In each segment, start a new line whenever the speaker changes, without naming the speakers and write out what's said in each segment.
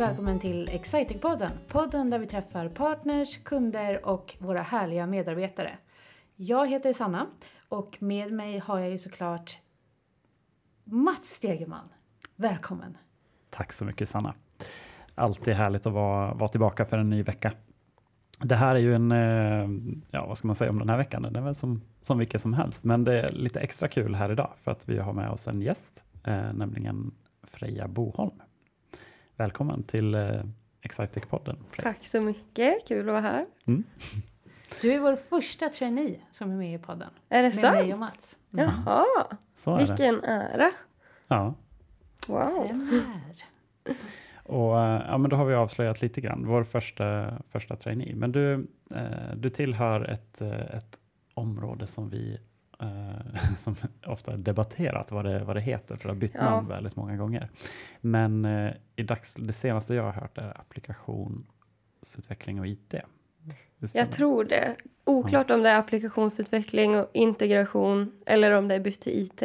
välkommen till Exciting-podden. Podden där vi träffar partners, kunder och våra härliga medarbetare. Jag heter Sanna och med mig har jag ju såklart Mats Stegeman. Välkommen!
Tack så mycket Sanna. Alltid härligt att vara, vara tillbaka för en ny vecka. Det här är ju en, eh, ja vad ska man säga om den här veckan, den är väl som, som vilken som helst, men det är lite extra kul här idag för att vi har med oss en gäst, eh, nämligen Freja Boholm. Välkommen till eh, Excitec-podden.
Tack så mycket, kul att vara här. Mm.
Du är vår första trainee som är med i podden.
Är det
med
sant?
Med mig och Mats.
Mm. Jaha, Så vilken det. ära.
Ja.
Wow.
Och ja, men då har vi avslöjat lite grann, vår första, första trainee. Men du, eh, du tillhör ett, ett område som vi eh, som ofta debatterat vad det, vad det heter, för det har bytt ja. namn väldigt många gånger. Men eh, i dags, det senaste jag har hört är applikationsutveckling och IT.
Jag tror det. Oklart ja. om det är applikationsutveckling och integration eller om det är bytt till IT.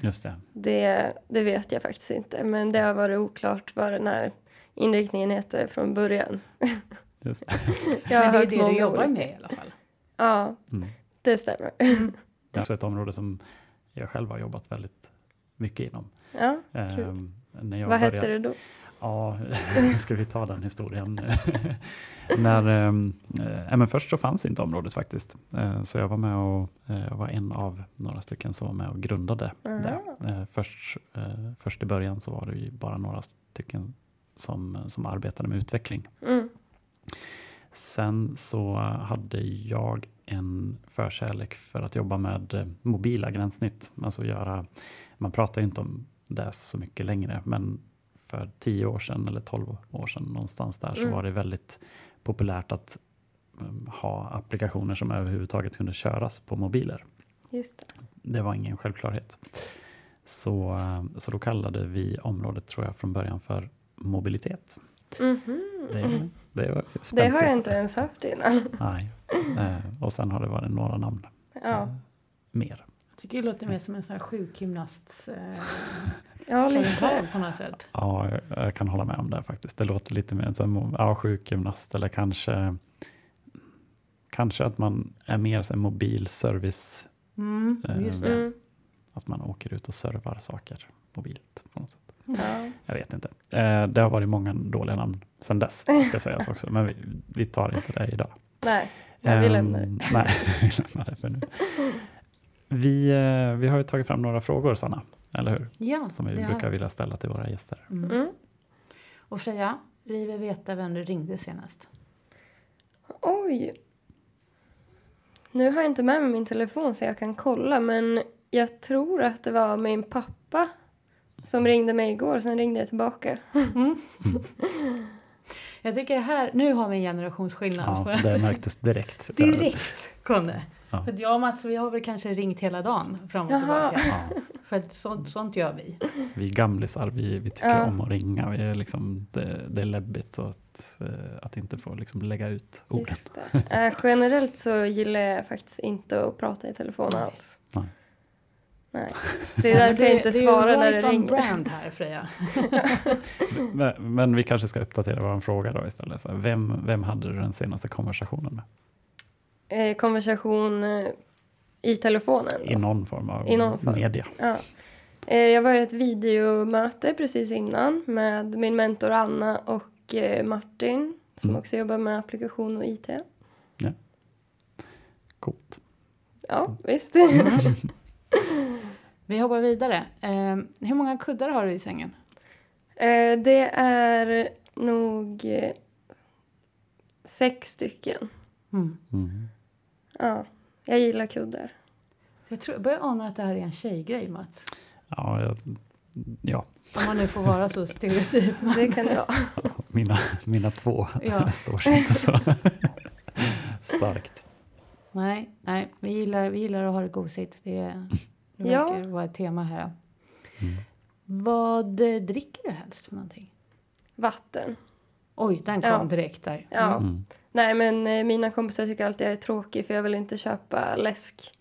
Just det.
det. Det vet jag faktiskt inte, men det har varit oklart vad den här inriktningen heter från början.
Just
det. jag har men det är det du jobbar olika. med i alla fall?
Ja, mm. det stämmer. Mm.
Är också ett område som jag själv har jobbat väldigt mycket inom.
Ja, kul. Um,
när jag
Vad började, hette det då?
Ja, ska vi ta den historien? när, eh, men först så fanns inte området faktiskt. Eh, så jag var med och eh, var en av några stycken som var med och grundade mm. det. Eh, först, eh, först i början så var det ju bara några stycken som, som arbetade med utveckling.
Mm.
Sen så hade jag en förkärlek för att jobba med eh, mobila gränssnitt. Alltså göra, man pratar ju inte om det så mycket längre, men för tio år sedan eller tolv år sedan någonstans där mm. så var det väldigt populärt att um, ha applikationer som överhuvudtaget kunde köras på mobiler.
Just det.
det var ingen självklarhet. Så, eh, så då kallade vi området tror jag från början för mobilitet.
Mm -hmm.
det, det, var
det har jag inte ens hört innan.
Nej, eh, och sen har det varit några namn
ja. Eh,
mer.
Jag tycker det låter mer som en sån här sjukgymnasts eh,
ja, lite.
på något sätt.
Ja, jag, jag, kan hålla med om det faktiskt. Det låter lite mer som ja, sjukgymnast eller kanske kanske att man är mer en mobil service.
Mm, just eh,
mm.
Att man åker ut och servar saker mobilt på något sätt.
Ja.
Jag vet inte. Eh, det har varit många dåliga namn sedan dess, ska sägas också. Men vi, vi tar inte det idag.
Nej, nej vi lämnar det. Ehm,
nej, vi lämnar det för nu. Vi, eh, vi har ju tagit fram några frågor, Sanna, eller hur?
Ja,
Som vi brukar har... vilja ställa till våra gäster.
Mm. Mm.
Och Freja, vi vill veta vem du ringde senast.
Oj. Nu har jag inte med mig min telefon så jag kan kolla, men jag tror att det var min pappa som ringde mig igår, sen ringde jag tillbaka.
Mm. Jag tycker det här, nu har vi en generationsskillnad.
Ja, det märktes direkt.
direkt kom det. Ja. För jag och Mats, vi har väl kanske ringt hela dagen fram och Jaha. tillbaka. Ja. För sånt, sånt gör vi.
Vi gamlisar, vi, vi tycker ja. om att ringa. Vi är liksom, det, det är läbbigt att, eh, att inte få liksom lägga ut orden.
Äh, generellt så gillar jag faktiskt inte att prata i telefon alls.
Nej.
Nej. Det är därför jag inte svarar när det ringer.
Det är right on brand här Freja.
men, men, vi kanske ska uppdatera vår fråga då istället. Så vem, vem hade du den senaste konversationen med?
Eh, konversation eh, i telefonen?
Då. I någon form av I någon form. media.
Ja. Eh, jag var i ett videomöte precis innan med min mentor Anna och eh, Martin som mm. också jobbar med applikation och IT.
Ja. Coolt.
Ja, visst.
Vi hoppar vidare. Eh, hur många kuddar har du i sängen?
Eh, det är nog eh, sex stycken.
Mm.
Mm.
Ja, jag gillar kuddar.
Jag, tror, jag börjar ana att det här är en tjejgrej, Mats.
Ja, jag, ja.
Om man nu får vara så stereotyp.
det kan jag.
mina, mina två ja. står sig inte så starkt.
Nej, nej vi, gillar, vi gillar att ha det gosigt. Det, det
ja.
verkar vara ett tema här.
Mm.
Vad dricker du helst för någonting?
Vatten.
Oj, den kom ja. direkt där.
Ja. Mm. Nej, men eh, mina kompisar tycker alltid jag är tråkig för jag vill inte köpa läsk.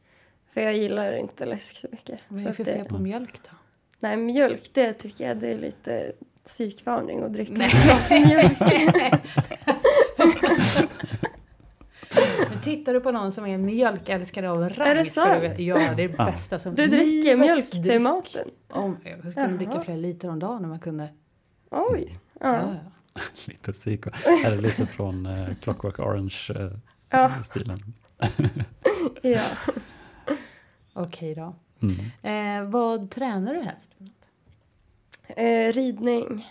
För jag gillar inte läsk så mycket.
Vad är det för fel på mjölk då?
Nej, mjölk det tycker jag det är lite psykvarning och dricka
Nej.
ett glas mjölk.
Men tittar du på någon som är en mjölkälskare av rang
Är det
ska du veta, ja det är det bästa som
Du dricker mjölk till maten?
Om, jag skulle kunna dricka flera liter om dagen om jag kunde.
Oj.
Ja.
Ja.
Ja.
Lite psyko. Är det lite från eh, Clockwork Orange-stilen?
Ja. ja.
Okej då.
mm.
Eh, vad tränar du helst?
Eh, ridning.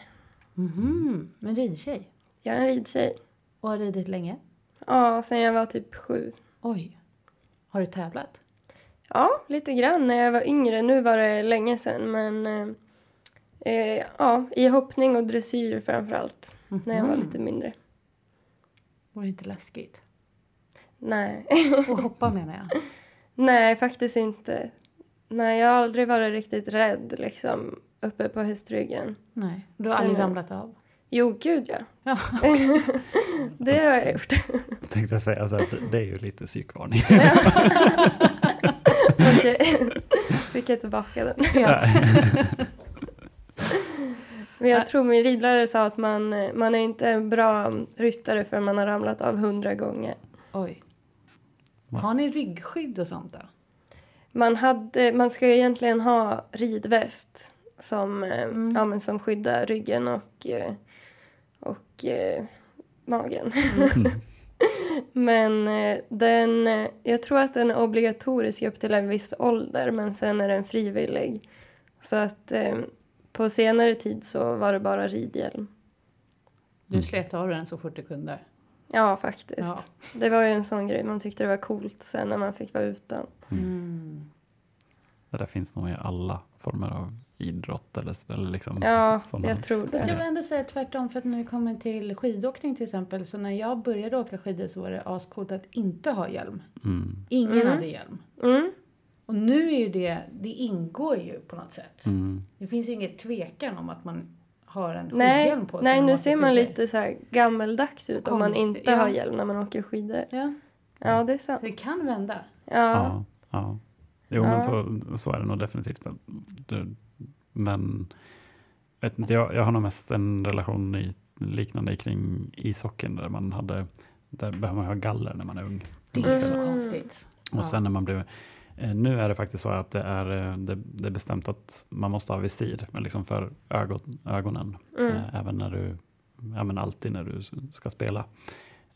Mhm, en ridtjej.
Jag är en ridtjej.
Och har ridit länge?
Ja, sen jag var typ sju.
Oj. Har du tävlat?
Ja, lite grann när jag var yngre. Nu var det länge sedan, men eh, eh, ja, i hoppning och dressyr framför allt. När jag var
Mhm.
lite mindre.
Var det inte läskigt?
Nej.
Och hoppa menar jag.
Nej, faktiskt inte. Nej, jag har aldrig varit riktigt rädd liksom uppe på hästryggen.
Nej, du har aldrig ramlat av?
Jo, gud ja.
Ja.
det har jag gjort.
Jag tänkte säga så här, det är ju lite psykvarning.
Okej, fick jag tillbaka den.
ja.
Men jag tror min ridlärare sa att man, man är inte en bra ryttare för man har ramlat av hundra gånger.
Oj. Har ni ryggskydd och sånt då?
Man, hade, man ska ju egentligen ha ridväst som, eh,
Mm.
ja, men som skyddar ryggen och, eh, och eh, magen.
Mm.
Men eh, den, eh, jag tror att den är obligatorisk upp till en viss ålder men sen är den frivillig. Så att eh, på senare tid så var det bara ridhjälm.
Du slet av den så fort du kunde.
Ja, faktiskt.
Ja.
Det var ju en sån grej. Man tyckte det var coolt sen när man fick vara utan.
Mm.
Det där finns nog i alla former av idrott eller, eller liksom
Ja,
sådana.
jag tror
Fast jag
det.
vill ändå säga tvärtom för att när vi kommer till skidåkning till exempel så när jag började åka skidor så var det ascoolt att inte ha hjälm.
Mm.
Ingen
Mm.
hade hjälm.
Mm.
Och nu är ju det, det ingår ju på något sätt.
Mm.
Det finns ju inget tvekan om att man har en
Nej,
skidhjälm på sig.
nej nu ser man
skidor.
lite så här gammeldags ut om man inte
ja.
har hjälm när man åker skidor.
Ja,
Ja, det är sant.
så det kan vända.
Ja.
Ja, ja. Jo,
Ja.
men så, så är det nog definitivt. Det, men vet inte, jag, jag har nog mest en relation i, liknande kring ishockeyn där man hade, där behöver man ha galler när man är ung.
Det är så
Mm.
konstigt.
Och
Ja.
sen när man blev, eh, nu är det faktiskt så att det är, eh, det, det är bestämt att man måste ha visir, liksom för ögon, ögonen,
Mm.
eh, även när du, ja men alltid när du ska spela.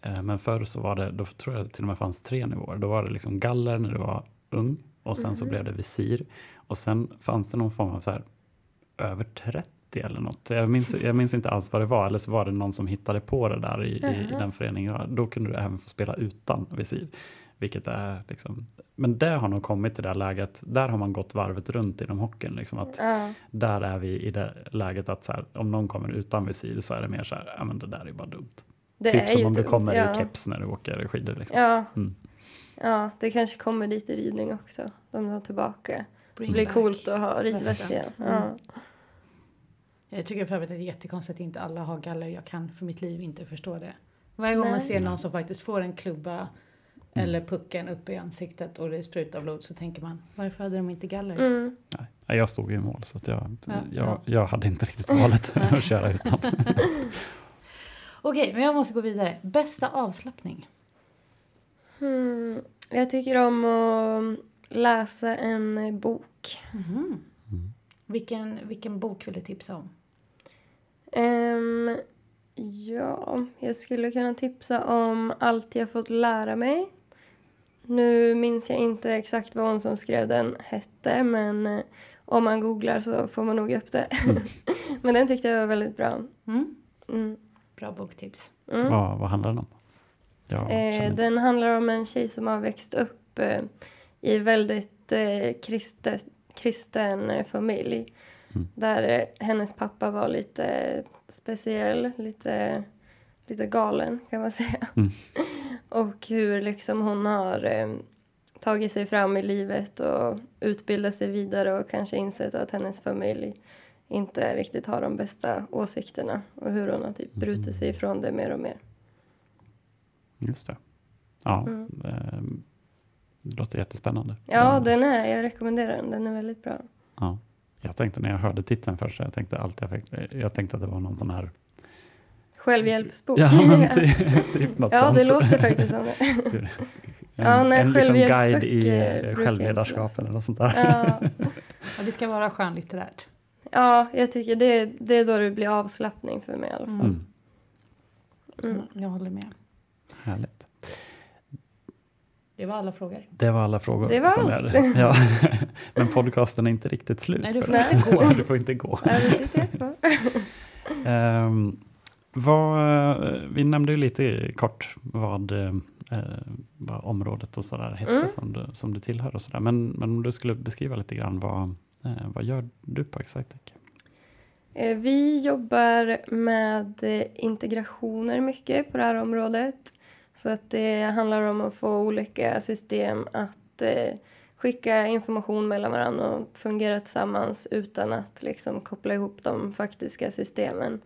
Men förr så var det, då tror jag till och med fanns tre nivåer. Då var det liksom galler när du var ung och sen så
Mhm.
blev det visir. Och sen fanns det någon form av så här över 30 eller något. Jag minns, jag minns inte alls vad det var, eller så var det någon som hittade på det där i, i, i
Jaha.
den föreningen. Ja, Då kunde du även få spela utan visir. Vilket är liksom, men det har nog kommit till det här läget, där har man gått varvet runt inom hockeyn. Liksom att
Ja.
där är vi i det läget att så här, om någon kommer utan visir så är det mer så här, ja men det där är bara dumt.
Det
typ
är
som om du kommer
ja.
i keps när du åker skidor. Liksom.
Ja.
Mm.
ja, det kanske kommer dit i ridning också. De tar tillbaka. Det
Bring
blir
back.
coolt att ha ridväst igen.
Mm.
Ja.
Jag tycker för övrigt att det är jättekonstigt att inte alla har galler. Jag kan för mitt liv inte förstå det. Varje gång man
Nej.
ser någon som faktiskt får en klubba eller pucken upp i ansiktet och det sprutar blod så tänker man varför hade de inte galler?
Mm.
Nej, jag stod ju i mål så att jag,
Ja,
jag,
ja.
jag hade inte riktigt valet att köra utan.
Okej, men jag måste gå vidare. Bästa avslappning?
Hmm. Jag tycker om att läsa en bok.
Mhm.
Mm.
Vilken, vilken bok vill du tipsa om?
Ehm, ja, jag skulle kunna tipsa om Allt jag fått lära mig. Nu minns jag inte exakt vad hon som skrev den hette, men eh, om man googlar så får man nog upp det. men den tyckte jag var väldigt bra.
Mm?
Mm.
Bra boktips.
Mm.
Vad, vad handlar den om?
Eh, den handlar om en tjej som har växt upp eh, i väldigt eh, kristet, kristen eh, familj.
Mm.
Där eh, hennes pappa var lite speciell, lite, lite galen kan man säga.
Mm.
och hur liksom hon har eh, tagit sig fram i livet och utbildat sig vidare och kanske insett att hennes familj inte riktigt har de bästa åsikterna och hur hon har typ brutit sig ifrån det mer och mer.
Just det. Ja,
Mm.
det, det låter jättespännande.
Ja,
Mm.
den är, jag rekommenderar den. Den är väldigt bra.
Ja. Jag tänkte när jag hörde titeln först, jag tänkte alltid jag, fick, jag tänkte att det var någon sån här
Självhjälpsbok.
Ja, men typ, typ något
ja
sånt.
det låter faktiskt som det.
En,
Ja, nej,
en liksom guide i eh, självledarskap eller något sånt där.
Ja,
Ja, det ska vara skönlitterärt.
ja jag tycker det, det är då det blir avslappning för mig i alla fall.
Mm.
Mm,
jag håller med.
härligt.
Det var alla frågor.
Det var alla frågor.
Det var
som
allt.
är, ja. Men podcasten är inte riktigt slut.
Nej, du får inte gå.
du får inte gå.
Kvar.
Ehm, vad, eh, vi nämnde ju lite kort vad, eh, vad området och sådär hette
Mm.
som, du, som du tillhör och sådär. Men, men om du skulle beskriva lite grann vad, eh, vad gör du på Excitec?
Eh, Vi jobbar med eh, integrationer mycket på det här området. Så att det handlar om att få olika system att eh, skicka information mellan varandra och fungera tillsammans utan att liksom koppla ihop de faktiska systemen.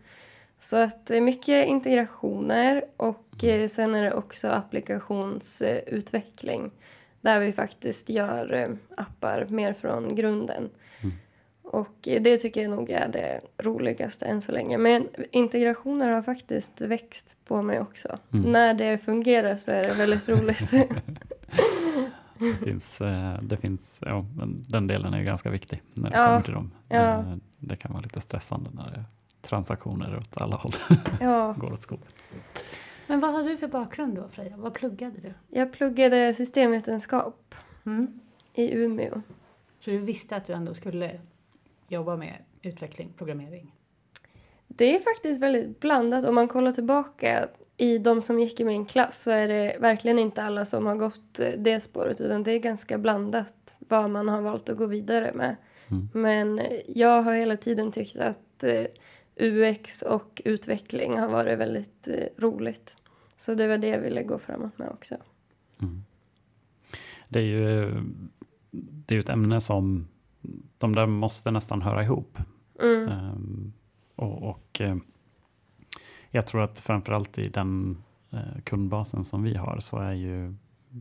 Så att det är mycket integrationer och eh, sen är det också applikationsutveckling där vi faktiskt gör eh, appar mer från grunden. Och det tycker jag nog är det roligaste än så länge. Men integrationer har faktiskt växt på mig också.
Mm.
När det fungerar så är det väldigt roligt.
Det finns, eh, det finns, ja, men den delen är ju ganska viktig när det
Ja,
kommer till dem.
ja.
Eh, Det kan vara lite stressande när det är transaktioner åt alla håll
ja,
går åt skogen.
Men vad hade du för bakgrund då Freja? Vad pluggade du?
jag pluggade systemvetenskap
Mm.
i Umeå.
Så du visste att du ändå skulle jobba med utveckling, programmering?
Det är faktiskt väldigt blandat. Om man kollar tillbaka i de som gick i min klass så är det verkligen inte alla som har gått eh, det spåret utan det är ganska blandat vad man har valt att gå vidare med.
Mm.
Men eh, jag har hela tiden tyckt att eh, UX och utveckling har varit väldigt roligt. Så det var det jag ville gå framåt med också.
Mm. Det är ju det är ju ett ämne som de där måste nästan höra ihop.
Mm.
Ehm, och och eh, jag tror att framförallt i den eh, kundbasen som vi har så är ju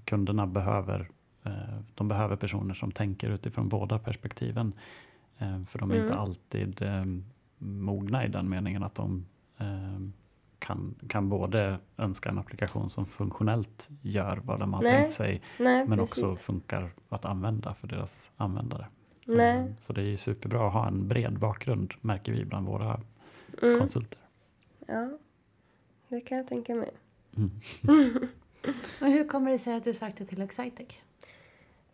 kunderna behöver eh, de behöver personer som tänker utifrån båda perspektiven. Eh, för de är inte
Mm.
alltid eh, mogna i den meningen att de kan, kan både önska en applikation som funktionellt gör vad de har
Nej,
tänkt sig
Nej,
men
precis.
också funkar att använda för deras användare.
Nej.
Eh, Så det är ju superbra att ha en bred bakgrund märker vi bland våra
Mm.
konsulter.
Ja, det kan jag tänka mig.
Mm.
Och hur kommer det sig att du sökte till Excitec?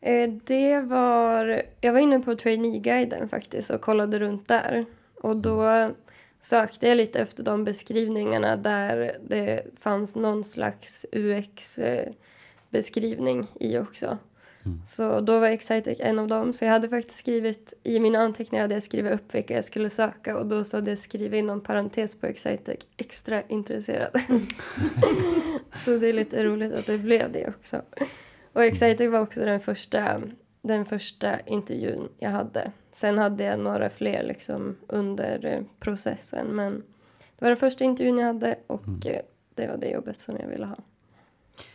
Eh, Det var... Jag var inne på trainee-guiden faktiskt och kollade runt där. Och då sökte jag lite efter de beskrivningarna där det fanns någon slags UX-beskrivning i också.
Mm.
Så då var Excitec en av dem. Så jag hade faktiskt skrivit, i mina anteckningar hade jag skrivit upp vilka jag skulle söka och då så hade jag skrivit inom parentes på Excitec, extra intresserad. så det är lite roligt att det blev det också. Och Excitec var också den första, den första intervjun jag hade. Sen hade jag några fler liksom under processen men det var den första intervjun jag hade och
Mm.
eh, det var det jobbet som jag ville ha.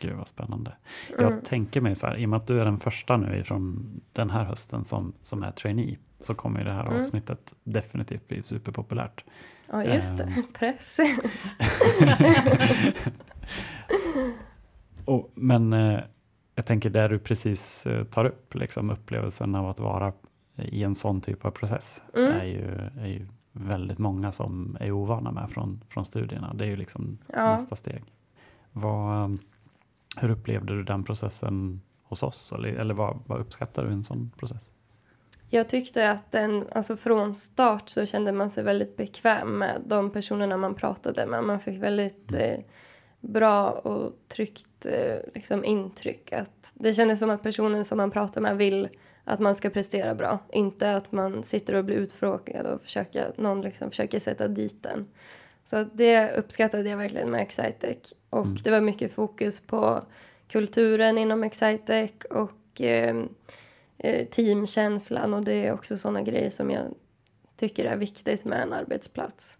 Gud vad spännande.
Mm.
Jag tänker mig så här, i och med att du är den första nu från den här hösten som, som är trainee, så kommer ju det här
Mm.
avsnittet definitivt bli superpopulärt.
Ja just det,
Ehm.
press.
Och, men eh, jag tänker där du precis eh, tar upp liksom, upplevelsen av att vara i en sån typ av process
Mm.
är, ju, är ju väldigt många som är ovana med från, från studierna. Det är ju liksom
Ja.
nästa steg. Vad, hur upplevde du den processen hos oss? Eller, eller vad, vad uppskattar du i en sån process?
Jag tyckte att den, alltså från start så kände man sig väldigt bekväm med de personerna man pratade med. Man fick väldigt eh, bra och tryggt eh, liksom intryck. Att det kändes som att personen som man pratar med vill att man ska prestera bra. Inte att man sitter och blir utfrågad och försöker, någon liksom försöker sätta dit den. Så att det uppskattade jag verkligen med Excitec. Och
Mm.
det var mycket fokus på kulturen inom Excitec och eh, eh, teamkänslan och det är också sådana grejer som jag tycker är viktigt med en arbetsplats.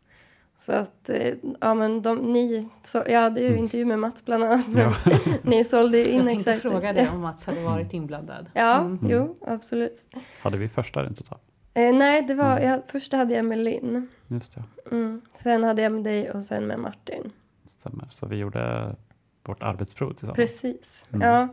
Så att, eh, ja men de, ni, så, jag hade ju
Mm.
intervju med Mats bland annat, men
Ja.
ni sålde ju in
Jag tänkte fråga dig om Mats hade varit inblandad.
Ja,
Mm.
jo, absolut.
Hade vi första rent utav?
Eh, nej, det var,
Mm.
jag, först hade jag med Linn.
Just det,
Mm. Sen hade jag med dig och sen med Martin.
stämmer. Så vi gjorde vårt arbetsprov tillsammans.
Precis.
Mm.
Ja,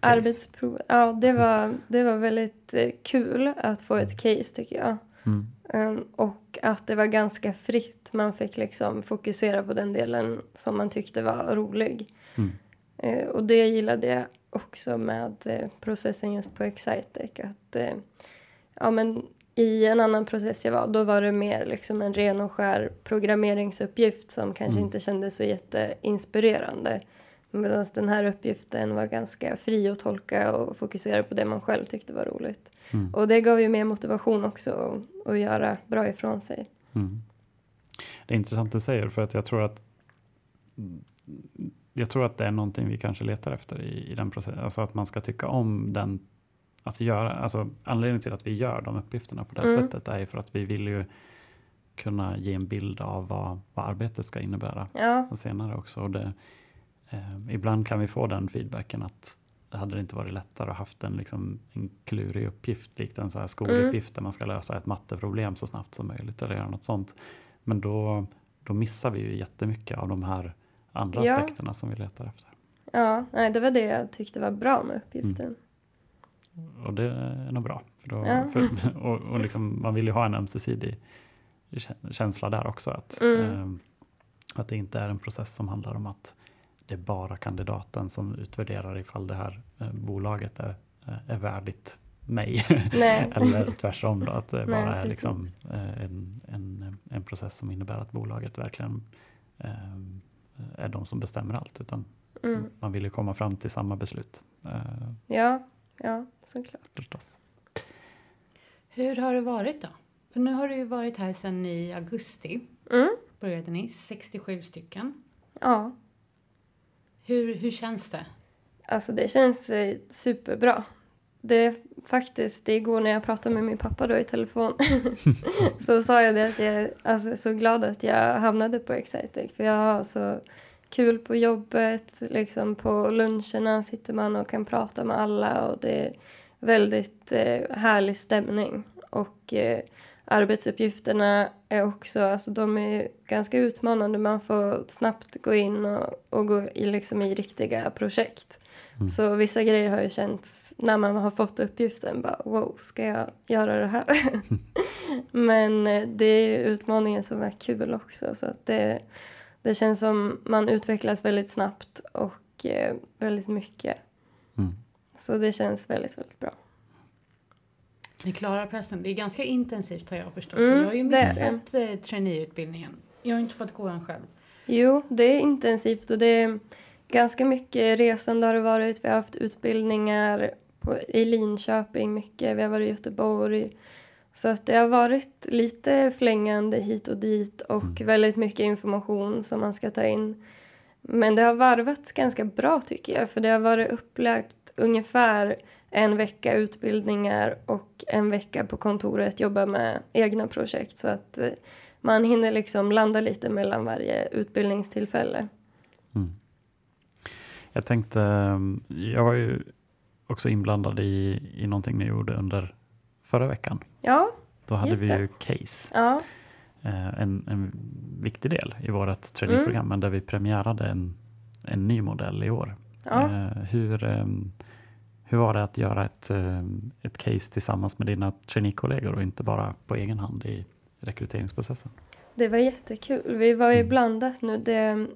arbetsprov. Ja, det var, det var väldigt eh, kul att få ett case tycker jag.
Mm.
Um, och att det var ganska fritt. Man fick liksom fokusera på den delen som man tyckte var rolig.
Mm.
Eh, och det gillade jag också med eh, processen just på Excitec. Att, ja, men I en annan process jag var, då var det mer liksom en ren och skär programmeringsuppgift som kanske
Mm.
inte kändes så jätteinspirerande. Medan den här uppgiften var ganska fri att tolka och fokusera på det man själv tyckte var roligt.
Mm.
Och det gav ju mer motivation också att, göra bra ifrån sig.
Mm. Det är intressant du säger för att jag tror att jag tror att det är någonting vi kanske letar efter i, i den processen. Alltså att man ska tycka om den att göra, alltså anledningen till att vi gör de uppgifterna på det
Mm.
sättet är för att vi vill ju kunna ge en bild av vad, vad arbetet ska innebära
Ja,
senare också. Och det, eh, ibland kan vi få den feedbacken att det hade inte varit lättare att haft en, liksom, en klurig uppgift, likt en så här skoluppgift där man ska lösa ett matteproblem så snabbt som möjligt eller göra något sånt. Men då, då missar vi ju jättemycket av de här andra
Ja.
aspekterna som vi letar efter.
ja nej, det var det jag tyckte var bra med uppgiften.
Och det är nog bra. För då,
Ja.
för, och, och liksom, man vill ju ha en ömsesidig kä- känsla där också. Att,
Mm.
eh, att det inte är en process som handlar om att det är bara kandidaten som utvärderar ifall det här eh, bolaget är, är värdigt mig.
Nej.
Eller tvärtom då, att det
Nej,
bara är
precis.
liksom, eh, en, en, en process som innebär att bolaget verkligen eh, är de som bestämmer allt. Utan
Mm.
man vill ju komma fram till samma beslut. Eh,
Ja, ja, såklart.
förstås.
Hur har det varit då? För nu har du ju varit här sedan i augusti.
Mm.
Började ni, 67 stycken.
Ja,
Hur, hur känns det?
alltså det känns eh, superbra. Det är faktiskt, det igår när jag pratade med min pappa då i telefon så sa jag det att jag alltså, är så glad att jag hamnade på Excitec för jag har så kul på jobbet, liksom på luncherna sitter man och kan prata med alla och det är väldigt eh, härlig stämning och eh, arbetsuppgifterna är också, alltså de är ganska utmanande. Man får snabbt gå in och, och gå i, liksom i riktiga projekt.
Mm.
Så vissa grejer har ju känts när man har fått uppgiften bara wow, ska jag göra det här? Men eh, det är utmaningen som är kul också så att det, det känns som man utvecklas väldigt snabbt och eh, väldigt mycket.
Mm.
Så det känns väldigt, väldigt bra.
Ni klarar pressen. Det är ganska intensivt har jag förstått.
Mm,
jag har ju missat eh, traineeutbildningen. Jag har inte fått gå den själv.
Jo, det är intensivt och det är ganska mycket resande har det varit. Vi har haft utbildningar på, i Linköping mycket, vi har varit i Göteborg. Så att det har varit lite flängande hit och dit och
Mm.
väldigt mycket information som man ska ta in. Men det har varvats ganska bra tycker jag, för det har varit upplagt ungefär en vecka utbildningar och en vecka på kontoret jobba med egna projekt. Så att eh, man hinner liksom landa lite mellan varje utbildningstillfälle.
Mm. Jag tänkte, um, jag var ju också inblandad i, i någonting ni gjorde under förra veckan.
Ja,
Då hade vi
det.
ju case,
ja,
eh, en, en viktig del i vårt traineeprogram, men där vi premiärade en, en ny modell i år.
ja.
Eh, hur, ehm, hur var det att göra ett, ehm, ett case tillsammans med dina traineekollegor och inte bara på egen hand i rekryteringsprocessen?
Det var jättekul. Vi var ju
Mm.
blandat nu. De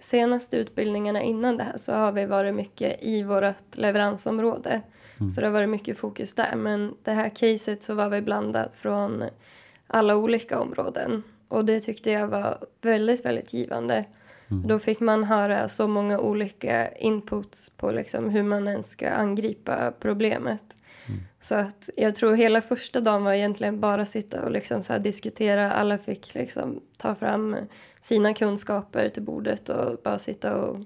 senaste utbildningarna innan det här så har vi varit mycket i vårt leveransområde.
Mm.
Så det har varit mycket fokus där. Men det här caset så var vi blandat från alla olika områden. Och det tyckte jag var väldigt, väldigt givande.
Mm.
Då fick man höra så många olika inputs på liksom hur man ens ska angripa problemet.
Mm.
Så att jag tror hela första dagen var egentligen bara sitta och liksom så diskutera. Alla fick liksom ta fram sina kunskaper till bordet och bara sitta och,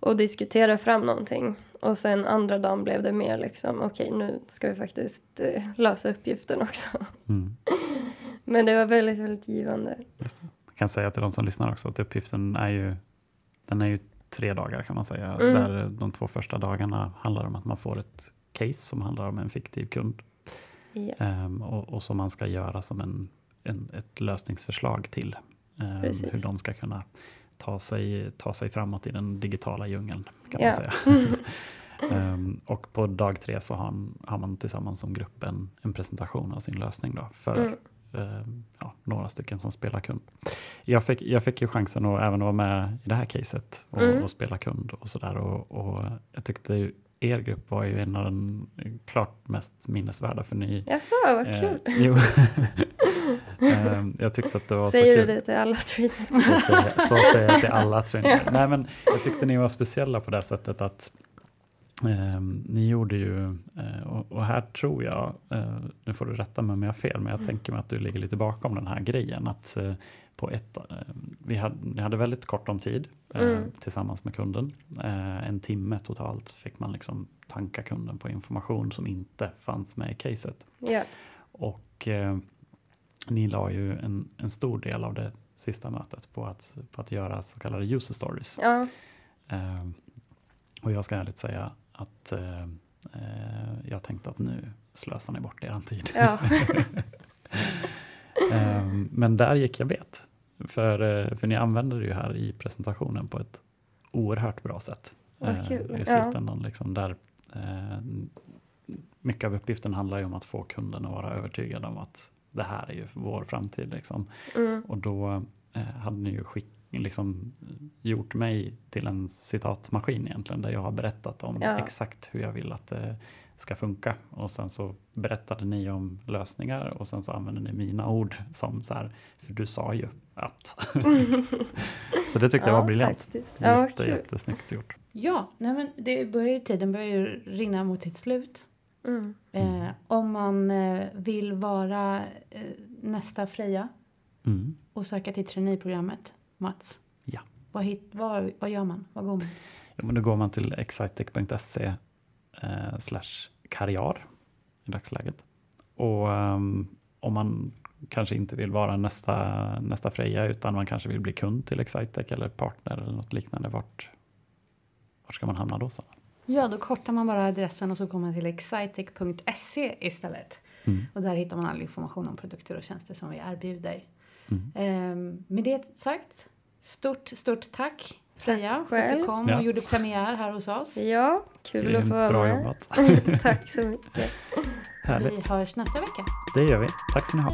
och diskutera fram någonting. Och sen andra dagen blev det mer liksom okej nu ska vi faktiskt eh, lösa uppgiften också.
Mm.
Men det var väldigt, väldigt givande.
Jag kan säga till de som lyssnar också att uppgiften är ju, den är ju tre dagar kan man säga.
Mm.
Där de två första dagarna handlar om att man får ett case som handlar om en fiktiv kund.
Ja.
Ehm, och, och som man ska göra som en, en, ett lösningsförslag till
Precis.
hur de ska kunna ta sig, ta sig framåt i den digitala djungeln. Kan man
Ja.
säga. Ehm, och på dag tre så har, han, har man tillsammans som grupp en, en presentation av sin lösning då, för
Mm.
ehm, ja, några stycken som spelar kund. Jag fick, jag fick ju chansen att även vara med i det här caset och,
Mm.
och spela kund och sådär. Och, och jag tyckte ju, er grupp var ju en av de klart mest minnesvärda för ni
Jaså, vad
Eh,
kul.
jo. Ehm, jag tyckte att det var
Säger
så
du
kul.
det till alla trainers?
Så säger, så säger jag till alla traineer. Nej, men jag tyckte ni var speciella på det sättet att ehm, ni gjorde ju, eh, och, och här tror jag, eh, nu får du rätta mig om jag har fel, men jag tänker mig att du ligger lite bakom den här grejen. Att eh, på ett, eh, vi hade, ni hade väldigt kort om tid eh,
Mm.
tillsammans med kunden. Eh, en timme totalt fick man liksom tanka kunden på information som inte fanns med i caset.
Ja.
Och eh, ni la ju en, en stor del av det sista mötet på att, på att göra så kallade user stories.
ja.
Eh, och jag ska ärligt säga att eh, eh, jag tänkte att nu slösar ni bort er tid.
ja.
Eh, men där gick jag bet. För, eh, för ni använder det ju här i presentationen på ett oerhört bra sätt.
Vad
Eh. I
Ja.
slutändan liksom där mycket av uppgiften handlar ju om att få kunden att vara övertygad om att det här är ju vår framtid. Liksom.
Mm.
Och då eh, hade ni ju skick, liksom, gjort mig till en citatmaskin egentligen, där jag har berättat om
Ja.
exakt hur jag vill att det ska funka. Och sen så berättade ni om lösningar och sen så använde ni mina ord som så här, för du sa ju att. så det tyckte jag var briljant.
Faktiskt. Ja,
Jätte, jättesnyggt gjort.
Ja, nej men det börjar ju, tiden börjar ju rinna mot sitt slut.
Mm.
Eh, om man eh, vill vara eh, nästa Freja
Mm.
och söka till traineeprogrammet, Mats.
Ja.
Vad, hit, vad, vad gör man? Vad går man?
Ja, men då går man till excitec.se eh, slash karriär i dagsläget. Och ehm, om man kanske inte vill vara nästa, nästa Freja utan man kanske vill bli kund till Excitec eller partner eller något liknande. Vart, vart ska man hamna då? Så?
Ja, då kortar man bara adressen och så kommer man till excitec.se istället.
Mm.
Och där hittar man all information om produkter och tjänster som vi erbjuder.
Mm.
Ehm, med det sagt, stort, stort tack Freja för att du kom
Ja.
och gjorde premiär här hos oss.
Ja, kul att få vara
bra
med.
jobbat.
Tack så mycket.
Vi
Härligt.
hörs nästa vecka.
Det gör vi. Tack ska ni ha.